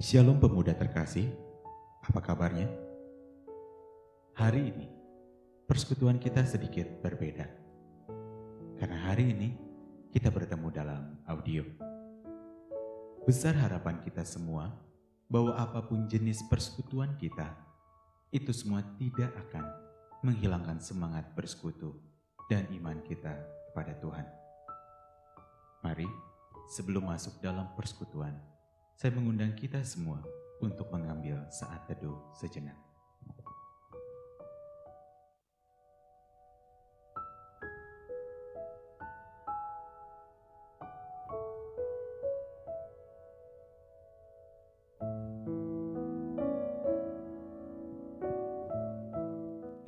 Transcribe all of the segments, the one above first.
Shalom pemuda terkasih, apa kabarnya? Hari ini, persekutuan kita sedikit berbeda. Karena hari ini, kita bertemu dalam audio. Besar harapan kita semua bahwa apa pun jenis persekutuan kita, itu semua tidak akan menghilangkan semangat bersekutu dan iman kita kepada Tuhan. Mari, sebelum masuk dalam persekutuan, saya mengundang kita semua untuk mengambil saat teduh sejenak.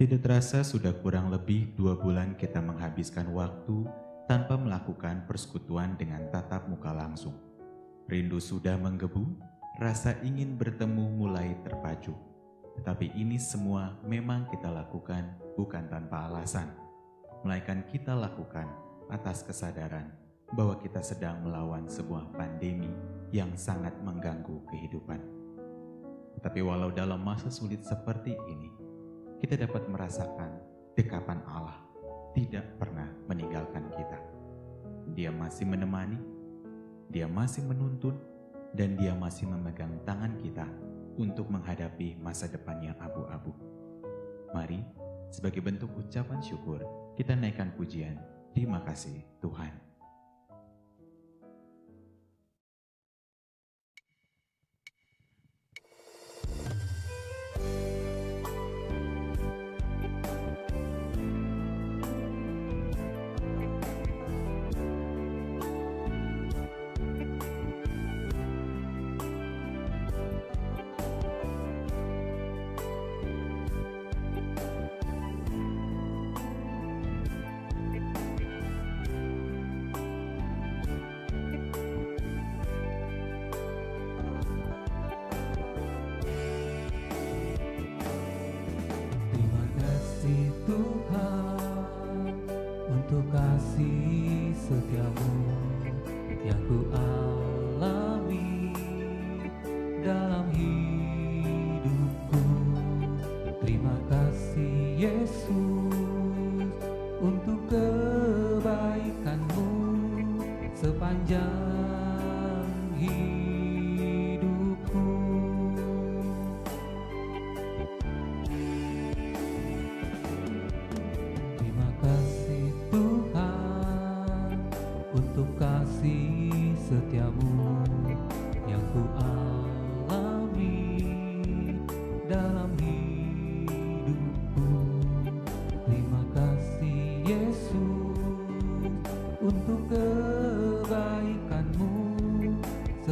Tidak terasa sudah kurang lebih dua bulan kita menghabiskan waktu tanpa melakukan persekutuan dengan tatap muka langsung. Rindu sudah menggebu, rasa ingin bertemu mulai terpacu. Tetapi ini semua memang kita lakukan bukan tanpa alasan, melainkan kita lakukan atas kesadaran bahwa kita sedang melawan sebuah pandemi yang sangat mengganggu kehidupan. Tetapi walau dalam masa sulit seperti ini, kita dapat merasakan dekapan Allah tidak pernah meninggalkan kita. Dia masih menemani, dia masih menuntun, dan dia masih memegang tangan kita untuk menghadapi masa depan yang abu-abu. Mari, sebagai bentuk ucapan syukur, kita naikkan pujian. Terima kasih Tuhan.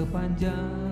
Sepanjang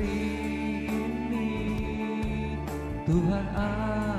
hari ini Tuhan adakan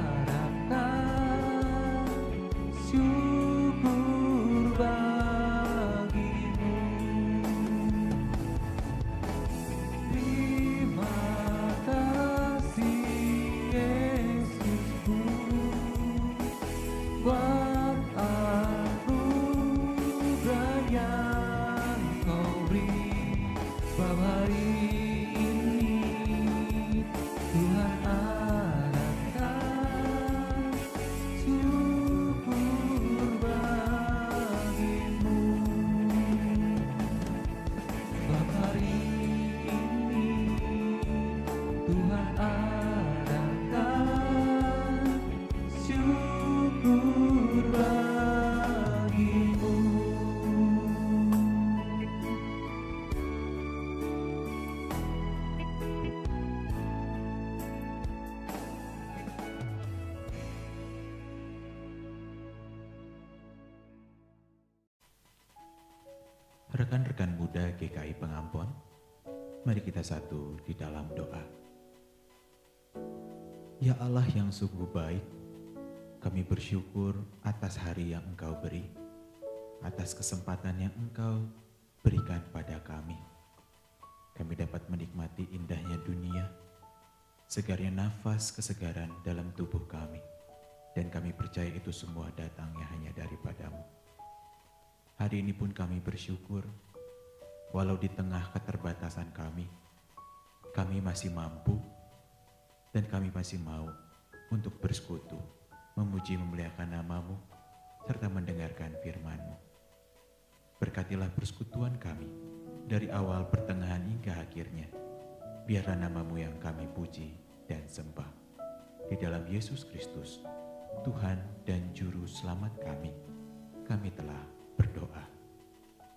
Rekan-rekan muda GKI Pengampon, mari kita satu di dalam doa. Ya Allah yang sungguh baik, kami bersyukur atas hari yang Engkau beri, atas kesempatan yang Engkau berikan pada kami. Kami dapat menikmati indahnya dunia, segarnya nafas kesegaran dalam tubuh kami, dan kami percaya itu semua datangnya hanya daripadamu. Hari ini pun kami bersyukur, walau di tengah keterbatasan kami, kami masih mampu dan kami masih mau untuk bersekutu, memuji memuliakan namamu, serta mendengarkan firman-Mu. Berkatilah persekutuan kami dari awal pertengahan hingga akhirnya. Biarlah namamu yang kami puji dan sembah. Di dalam Yesus Kristus, Tuhan dan Juru Selamat kami, kami telah berdoa.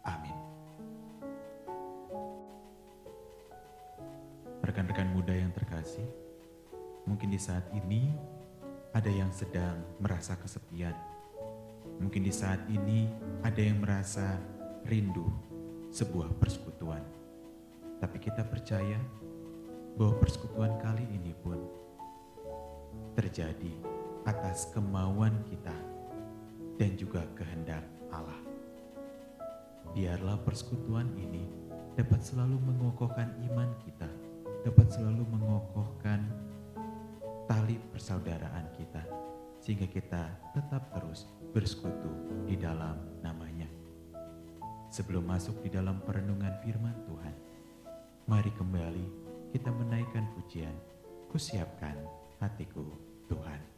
Amin. Rekan-rekan muda yang terkasih, mungkin di saat ini ada yang sedang merasa kesepian. Mungkin di saat ini ada yang merasa rindu sebuah persekutuan. Tapi kita percaya bahwa persekutuan kali ini pun terjadi atas kemauan kita dan juga kehendak Allah. Biarlah persekutuan ini dapat selalu mengokohkan iman kita, dapat selalu mengokohkan tali persaudaraan kita, sehingga kita tetap terus bersekutu di dalam namanya. Sebelum masuk di dalam perenungan firman Tuhan, mari kembali kita menaikkan pujian, kusiapkan hatiku Tuhan.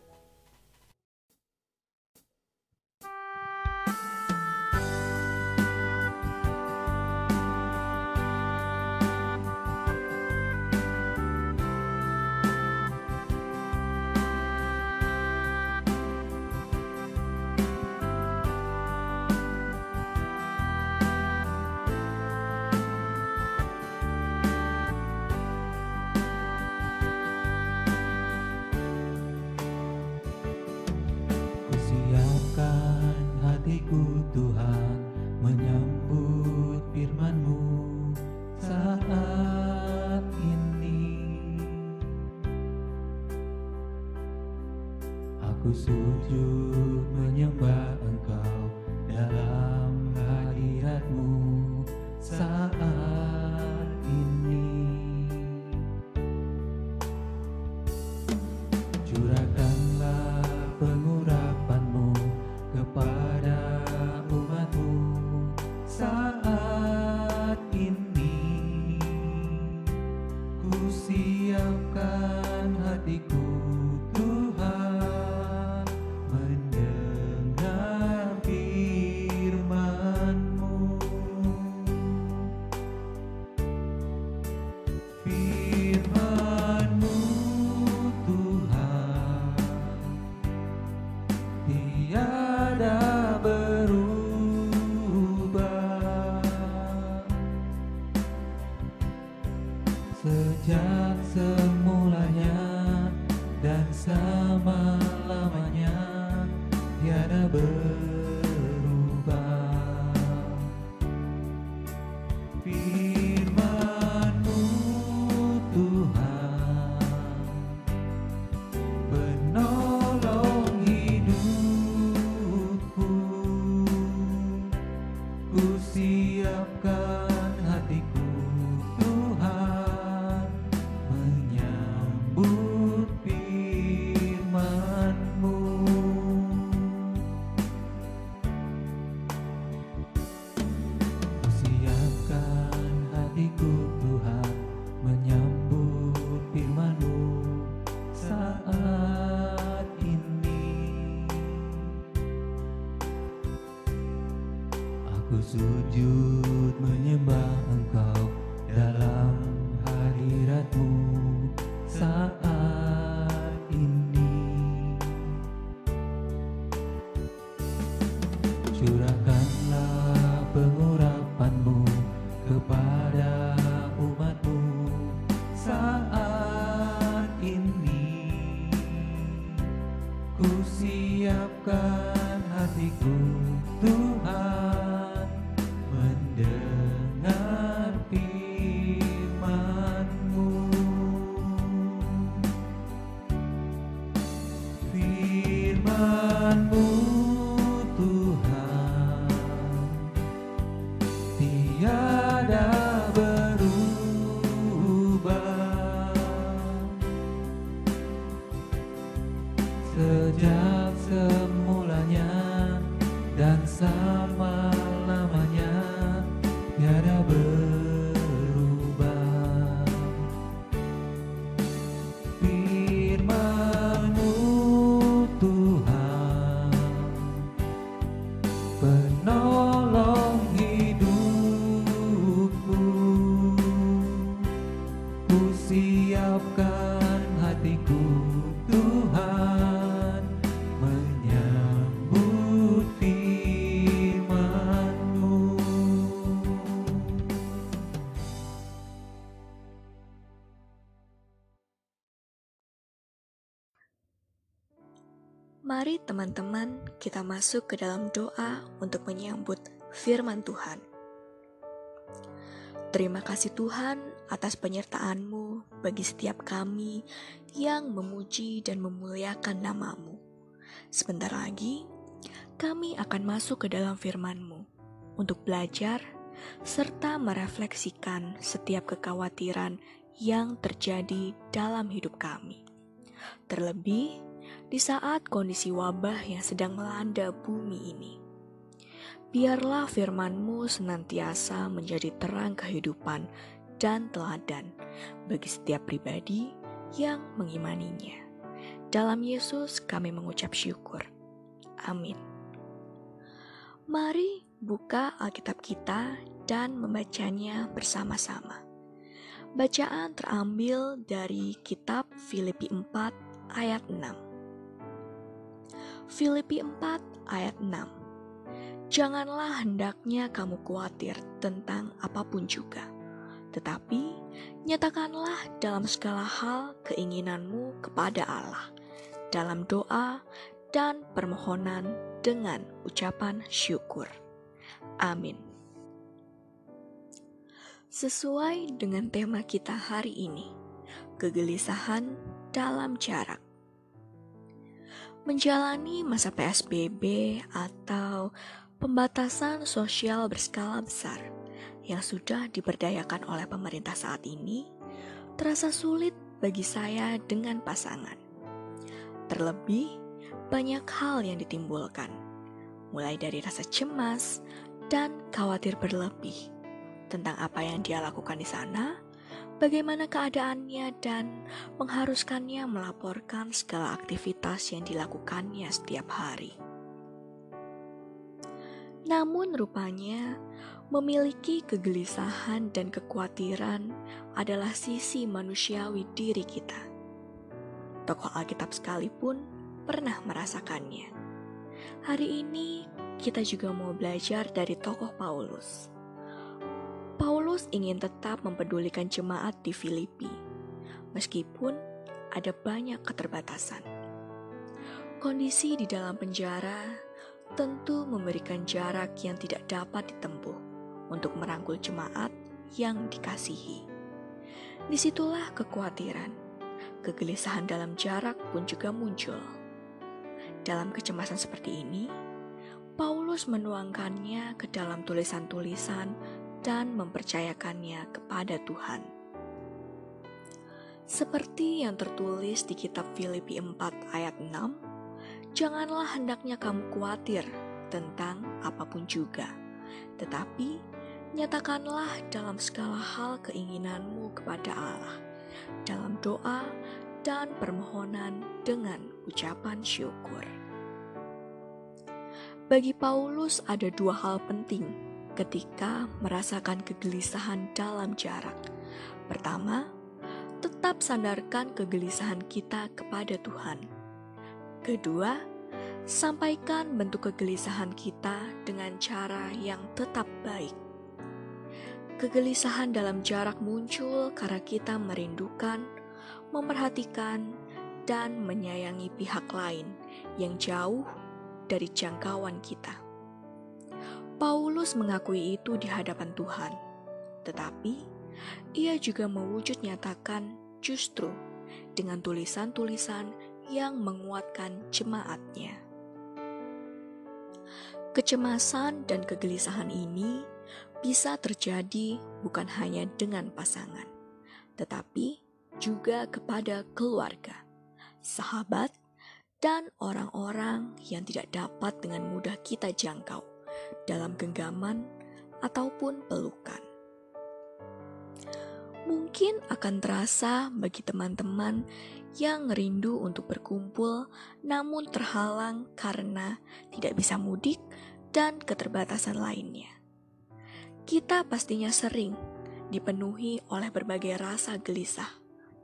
diamkan hatiku. Teman-teman kita masuk ke dalam doa untuk menyambut firman Tuhan. Terima kasih Tuhan atas penyertaan-Mu bagi setiap kami yang memuji dan memuliakan nama-Mu. Sebentar lagi, kami akan masuk ke dalam firman-Mu untuk belajar serta merefleksikan setiap kekhawatiran yang terjadi dalam hidup kami. Terlebih, di saat kondisi wabah yang sedang melanda bumi ini. Biarlah firman-Mu senantiasa menjadi terang kehidupan dan teladan bagi setiap pribadi yang mengimaninya. Dalam Yesus kami mengucap syukur. Amin. Mari buka Alkitab kita dan membacanya bersama-sama. Bacaan terambil dari kitab Filipi 4 ayat 6. Filipi 4 ayat 6 Janganlah hendaknya kamu khawatir tentang apa pun juga, tetapi nyatakanlah dalam segala hal keinginanmu kepada Allah, dalam doa dan permohonan dengan ucapan syukur. Amin. Sesuai dengan tema kita hari ini, kegelisahan dalam jarak. Menjalani masa PSBB atau pembatasan sosial berskala besar yang sudah diberdayakan oleh pemerintah saat ini terasa sulit bagi saya dengan pasangan. Terlebih, banyak hal yang ditimbulkan, mulai dari rasa cemas dan khawatir berlebih tentang apa yang dia lakukan di sana, bagaimana keadaannya, dan mengharuskannya melaporkan segala aktivitas yang dilakukannya setiap hari. Namun, rupanya memiliki kegelisahan dan kekhawatiran adalah sisi manusiawi diri kita. Tokoh Alkitab sekalipun pernah merasakannya. Hari ini kita juga mau belajar dari tokoh Paulus. Paulus ingin tetap mempedulikan jemaat di Filipi, meskipun ada banyak keterbatasan. Kondisi di dalam penjara tentu memberikan jarak yang tidak dapat ditempuh untuk merangkul jemaat yang dikasihi. Di situlah kekhawatiran, kegelisahan dalam jarak pun juga muncul. Dalam kecemasan seperti ini, Paulus menuangkannya ke dalam tulisan-tulisan dan mempercayakannya kepada Tuhan. Seperti yang tertulis di kitab Filipi 4 ayat 6, janganlah hendaknya kamu khawatir tentang apa pun juga, tetapi nyatakanlah dalam segala hal keinginanmu kepada Allah, dalam doa dan permohonan dengan ucapan syukur. Bagi Paulus ada dua hal penting ketika merasakan kegelisahan dalam jarak. Pertama, tetap sandarkan kegelisahan kita kepada Tuhan. Kedua, sampaikan bentuk kegelisahan kita dengan cara yang tetap baik. Kegelisahan dalam jarak muncul karena kita merindukan, memperhatikan, dan menyayangi pihak lain yang jauh dari jangkauan kita. Paulus mengakui itu di hadapan Tuhan, tetapi ia juga mewujud nyatakan justru dengan tulisan-tulisan yang menguatkan jemaatnya. Kecemasan dan kegelisahan ini bisa terjadi bukan hanya dengan pasangan, tetapi juga kepada keluarga, sahabat, dan orang-orang yang tidak dapat dengan mudah kita jangkau dalam genggaman ataupun pelukan mungkin akan terasa bagi teman-teman yang rindu untuk berkumpul namun terhalang karena tidak bisa mudik dan keterbatasan lainnya. Kita pastinya sering dipenuhi oleh berbagai rasa gelisah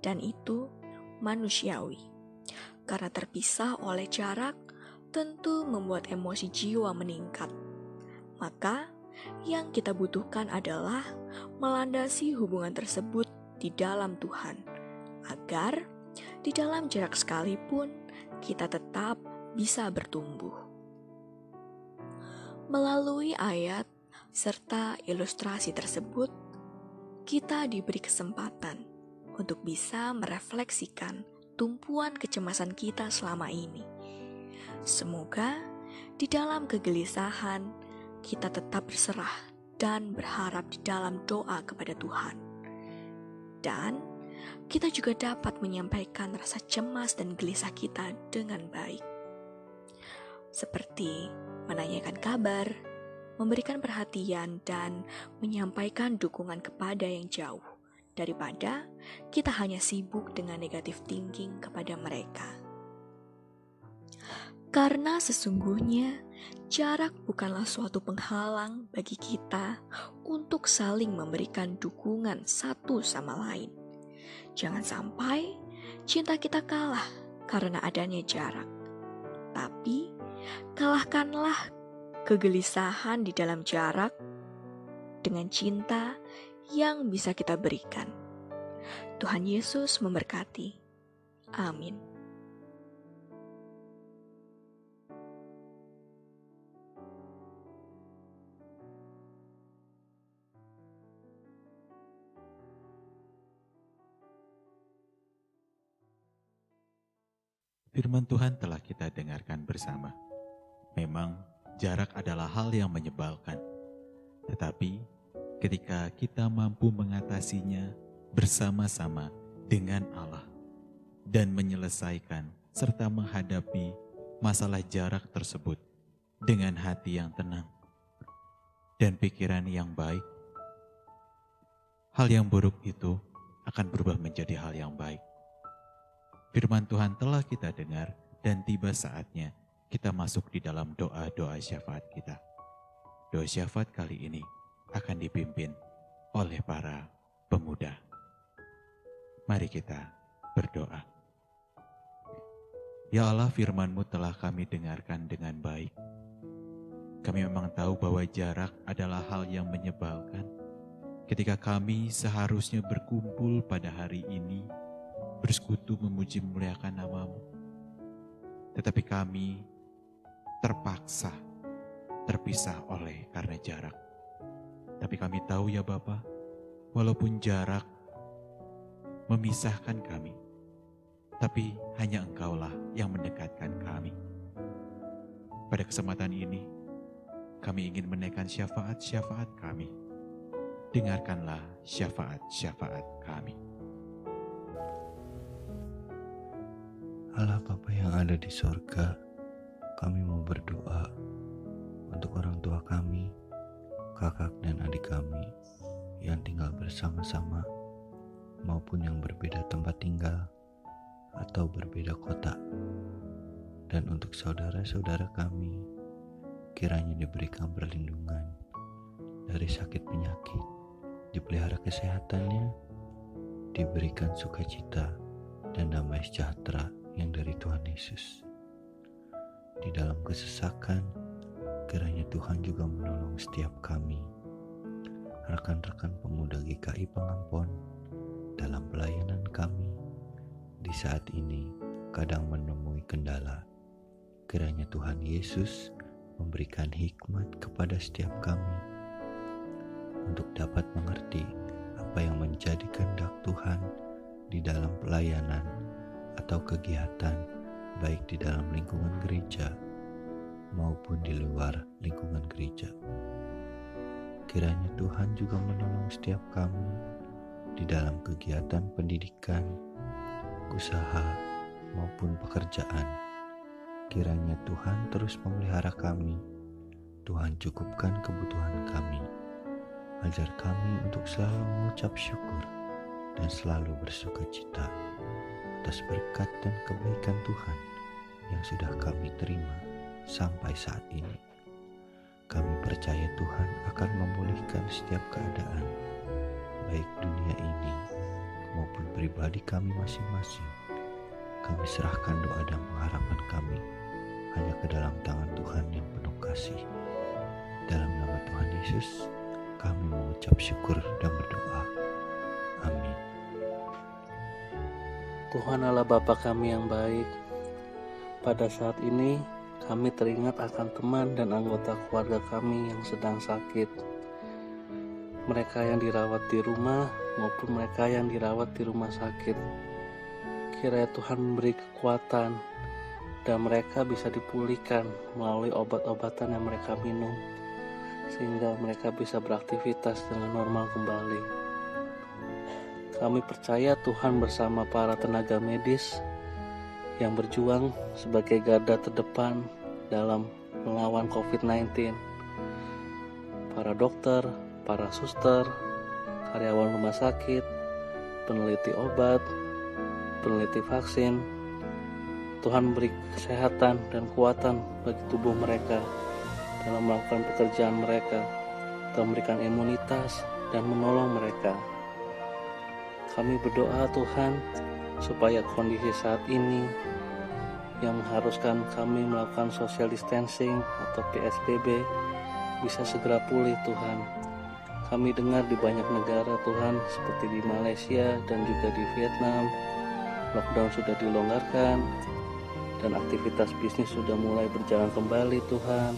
dan itu manusiawi. Karena terpisah oleh jarak tentu membuat emosi jiwa meningkat. Maka yang kita butuhkan adalah melandasi hubungan tersebut di dalam Tuhan, agar di dalam jarak sekalipun kita tetap bisa bertumbuh. Melalui ayat serta ilustrasi tersebut, kita diberi kesempatan untuk bisa merefleksikan tumpuan kecemasan kita selama ini. Semoga di dalam kegelisahan kita tetap berserah dan berharap di dalam doa kepada Tuhan. Dan kita juga dapat menyampaikan rasa cemas dan gelisah kita dengan baik. Seperti menanyakan kabar, memberikan perhatian, dan menyampaikan dukungan kepada yang jauh, daripada kita hanya sibuk dengan negatif thinking kepada mereka. Karena sesungguhnya jarak bukanlah suatu penghalang bagi kita untuk saling memberikan dukungan satu sama lain. Jangan sampai cinta kita kalah karena adanya jarak. Tapi, kalahkanlah kegelisahan di dalam jarak dengan cinta yang bisa kita berikan. Tuhan Yesus memberkati. Amin. Firman Tuhan telah kita dengarkan bersama. Memang jarak adalah hal yang menyebalkan. Tetapi ketika kita mampu mengatasinya bersama-sama dengan Allah dan menyelesaikan serta menghadapi masalah jarak tersebut dengan hati yang tenang dan pikiran yang baik, hal yang buruk itu akan berubah menjadi hal yang baik. Firman Tuhan telah kita dengar dan tiba saatnya kita masuk di dalam doa-doa syafaat kita. Doa syafaat kali ini akan dipimpin oleh para pemuda. Mari kita berdoa. Ya Allah firmanmu telah kami dengarkan dengan baik. Kami memang tahu bahwa jarak adalah hal yang menyebalkan. Ketika kami seharusnya berkumpul pada hari ini, bersekutu memuji memuliakan namamu. Tetapi kami terpaksa terpisah oleh karena jarak. Tapi kami tahu ya Bapa, walaupun jarak memisahkan kami, tapi hanya Engkaulah yang mendekatkan kami. Pada kesempatan ini, kami ingin menaikkan syafaat-syafaat kami. Dengarkanlah syafaat-syafaat kami. Allah Bapa yang ada di sorga, kami mau berdoa untuk orang tua kami, kakak dan adik kami yang tinggal bersama-sama maupun yang berbeda tempat tinggal atau berbeda kota. Dan untuk saudara-saudara kami, kiranya diberikan perlindungan dari sakit penyakit, dipelihara kesehatannya, diberikan sukacita dan damai sejahtera yang dari Tuhan Yesus. Di dalam kesesakan, kiranya Tuhan juga menolong setiap kami, rekan-rekan pemuda GKI Pengampon, dalam pelayanan kami di saat ini kadang menemui kendala. Kiranya Tuhan Yesus memberikan hikmat kepada setiap kami untuk dapat mengerti apa yang menjadi kehendak Tuhan di dalam pelayanan atau kegiatan baik di dalam lingkungan gereja maupun di luar lingkungan gereja. Kiranya Tuhan juga menolong setiap kami di dalam kegiatan pendidikan, usaha, maupun pekerjaan. Kiranya Tuhan terus memelihara kami. Tuhan cukupkan kebutuhan kami. Ajar kami untuk selalu mengucap syukur dan selalu bersuka cita atas berkat dan kebaikan Tuhan yang sudah kami terima sampai saat ini. Kami percaya Tuhan akan memulihkan setiap keadaan, baik dunia ini maupun pribadi kami masing-masing. Kami serahkan doa dan pengharapan kami hanya ke dalam tangan Tuhan yang penuh kasih. Dalam nama Tuhan Yesus, kami mengucap syukur dan berdoa. Amin. Tuhan Allah Bapa kami yang baik, pada saat ini kami teringat akan teman dan anggota keluarga kami yang sedang sakit. Mereka yang dirawat di rumah maupun mereka yang dirawat di rumah sakit. Kiranya Tuhan memberi kekuatan dan mereka bisa dipulihkan melalui obat-obatan yang mereka minum sehingga mereka bisa beraktivitas dengan normal kembali. Kami percaya Tuhan bersama para tenaga medis yang berjuang sebagai garda terdepan dalam melawan COVID-19. Para dokter, para suster, karyawan rumah sakit, peneliti obat, peneliti vaksin. Tuhan beri kesehatan dan kekuatan bagi tubuh mereka dalam melakukan pekerjaan mereka, memberikan imunitas dan menolong mereka. Kami berdoa Tuhan supaya kondisi saat ini yang mengharuskan kami melakukan social distancing atau PSBB bisa segera pulih Tuhan. Kami dengar di banyak negara Tuhan seperti di Malaysia dan juga di Vietnam lockdown sudah dilonggarkan dan aktivitas bisnis sudah mulai berjalan kembali Tuhan.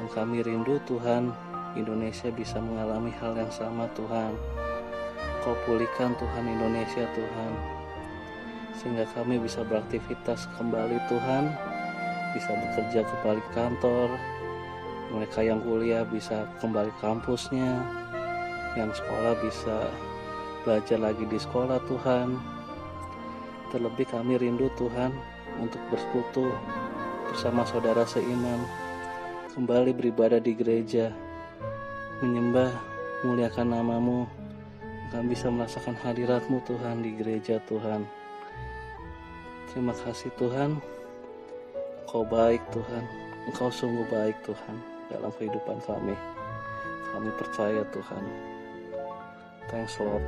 Dan kami rindu Tuhan Indonesia bisa mengalami hal yang sama Tuhan. Kau pulihkan Tuhan Indonesia Tuhan sehingga kami bisa beraktivitas kembali Tuhan. Bisa bekerja kembali kantor. Mereka yang kuliah bisa kembali kampusnya. Yang sekolah bisa belajar lagi di sekolah Tuhan. Terlebih kami rindu Tuhan untuk bersekutu bersama saudara seiman. Kembali beribadah di gereja. Menyembah muliakan namamu kami bisa merasakan hadiratmu Tuhan di gereja Tuhan Terima kasih Tuhan, Engkau baik Tuhan, Engkau sungguh baik Tuhan dalam kehidupan kami. Kami percaya Tuhan. Thanks Lord.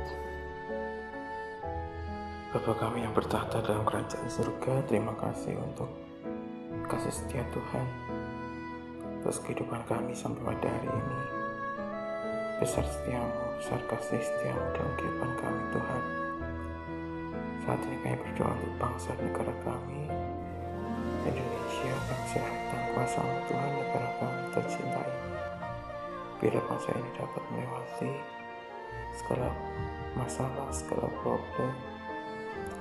Bapa kami yang bertahta dalam kerajaan surga, terima kasih untuk kasih setia Tuhan atas kehidupan kami sampai pada hari ini. Besar setiamu, besar kasih setiamu dalam kehidupan kami Tuhan. Saat ini kami berdoa untuk bangsa negara kami, Indonesia, kesehatan, kuasa Tuhan negara kami terjadi Biar bangsa ini dapat melewati segala masalah, segala problem,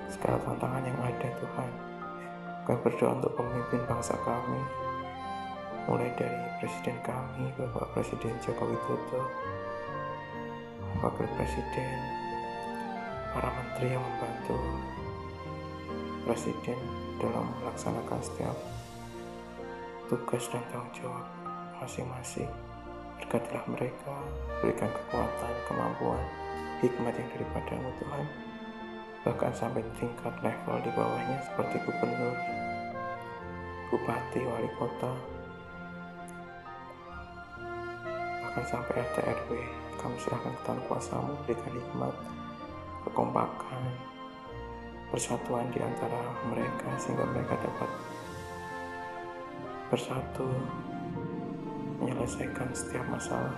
segala tantangan yang ada Tuhan. Kami berdoa untuk pemimpin bangsa kami, mulai dari Presiden kami, Bapak Presiden Joko Widodo, Wakil Presiden, para menteri yang membantu Presiden dalam melaksanakan setiap tugas dan tanggung jawab masing-masing. Berkatilah mereka, berikan kekuatan, kemampuan, hikmat yang daripadamu Tuhan. Bahkan sampai tingkat level di bawahnya seperti gubernur, bupati, wali kota, bahkan sampai RT RW. Kami serahkan ke tangan kuasamu, berikan hikmat, kekompakan, persatuan di antara mereka sehingga mereka dapat bersatu menyelesaikan setiap masalah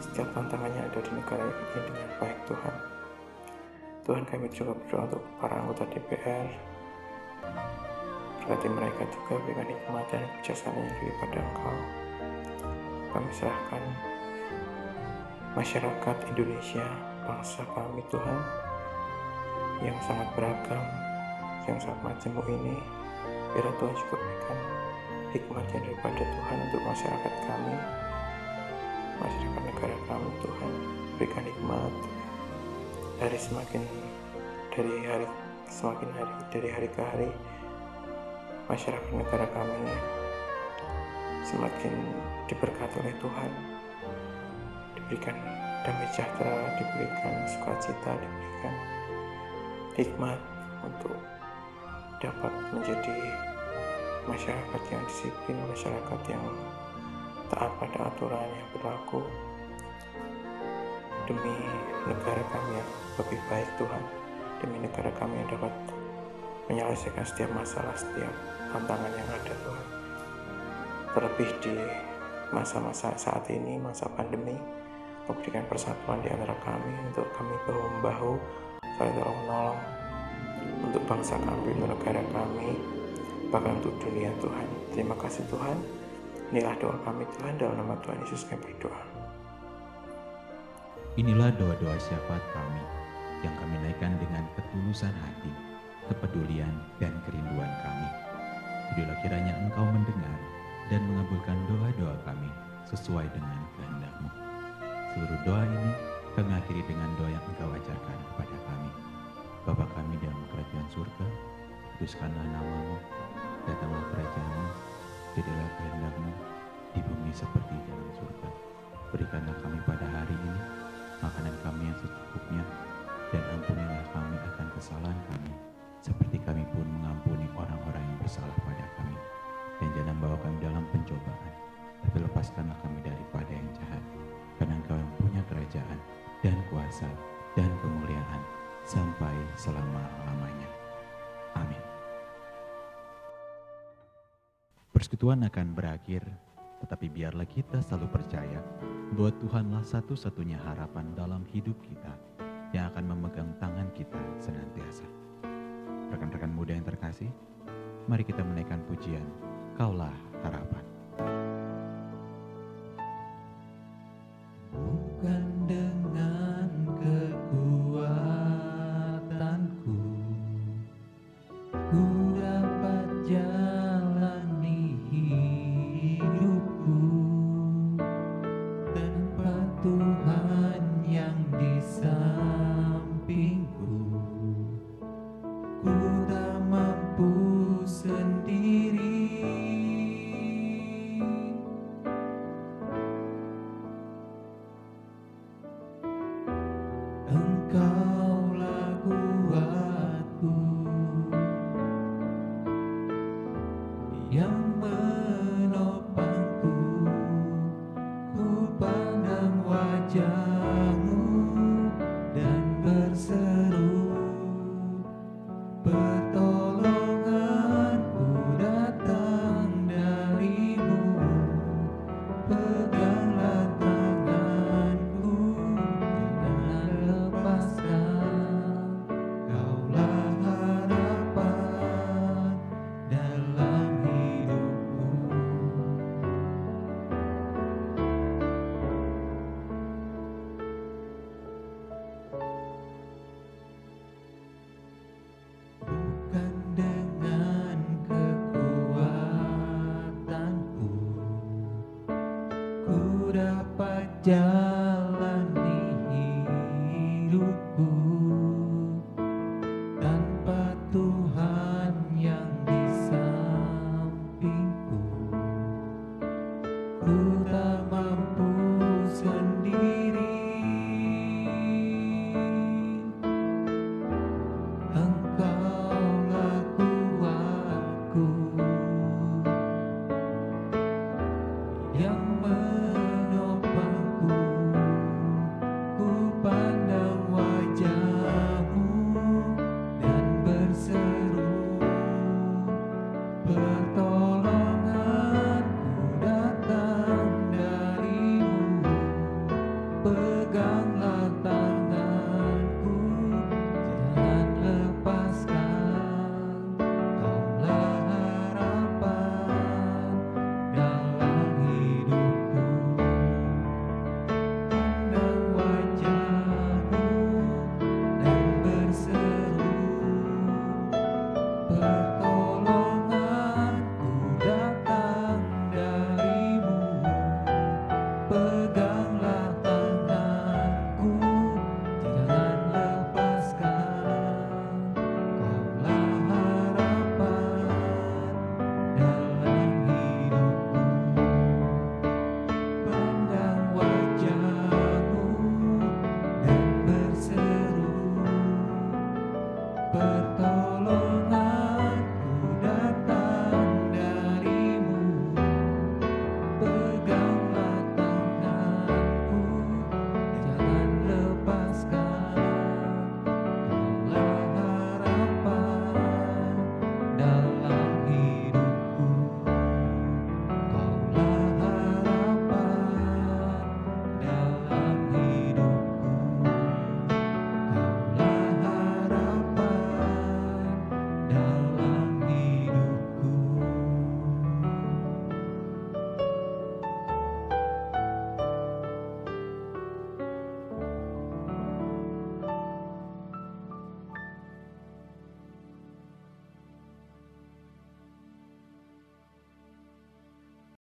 setiap tantangannya ada di negara ini dengan baik Tuhan. Tuhan kami juga berdoa untuk para anggota DPR berarti mereka juga berikan hikmat dan kebijaksanaan yang daripada Engkau. Kami serahkan masyarakat Indonesia bangsa kami Tuhan yang sangat beragam yang sangat majemuk ini biar Tuhan juga berikan hikmatnya daripada Tuhan untuk masyarakat kami masyarakat negara kami Tuhan. Berikan hikmat dari semakin dari hari semakin hari dari hari ke hari masyarakat negara kami semakin diberkati oleh Tuhan diberikan damai sejahtera diberikan sukacita diberikan hikmat untuk dapat menjadi masyarakat yang disiplin, masyarakat yang taat pada aturan yang berlaku demi negara kami yang lebih baik Tuhan. Demi negara kami yang dapat menyelesaikan setiap masalah, setiap tantangan yang ada Tuhan. Terlebih di masa-masa saat ini, masa pandemi memberikan persatuan di antara kami untuk kami bahu-membahu saling tolong menolong untuk bangsa kami, untuk negara kami, bahkan untuk dunia Tuhan. Terima kasih Tuhan. Inilah doa kami Tuhan dalam nama Tuhan Yesus kami berdoa. Inilah doa-doa syafaat kami yang kami naikkan dengan ketulusan hati, kepedulian, dan kerinduan kami. Jadilah kiranya Engkau mendengar dan mengabulkan doa-doa kami sesuai dengan kehendak-Mu. Seluruh doa ini kami akhiri dengan doa yang Engkau ajarkan kepada kami. Bapa kami dalam kerajaan surga, kuduskanlah namamu, datanglah kerajaanmu, jadilah kehendakmu di bumi seperti dalam surga. Berikanlah kami pada hari ini makanan kami yang secukupnya, dan ampunilah kami akan kesalahan kami, seperti kami pun mengampuni orang-orang yang bersalah pada kami. Dan jangan bawa kami dalam pencobaan, tapi lepaskanlah kami daripada yang jahat. Karena engkau yang punya kerajaan, dan kuasa, dan kemuliaan, sampai selama-lamanya. Amin. Persekutuan akan berakhir, tetapi biarlah kita selalu percaya bahwa Tuhanlah satu-satunya harapan dalam hidup kita yang akan memegang tangan kita senantiasa. Rekan-rekan muda yang terkasih, mari kita menaikkan pujian, Kaulah Harapan. Yeah.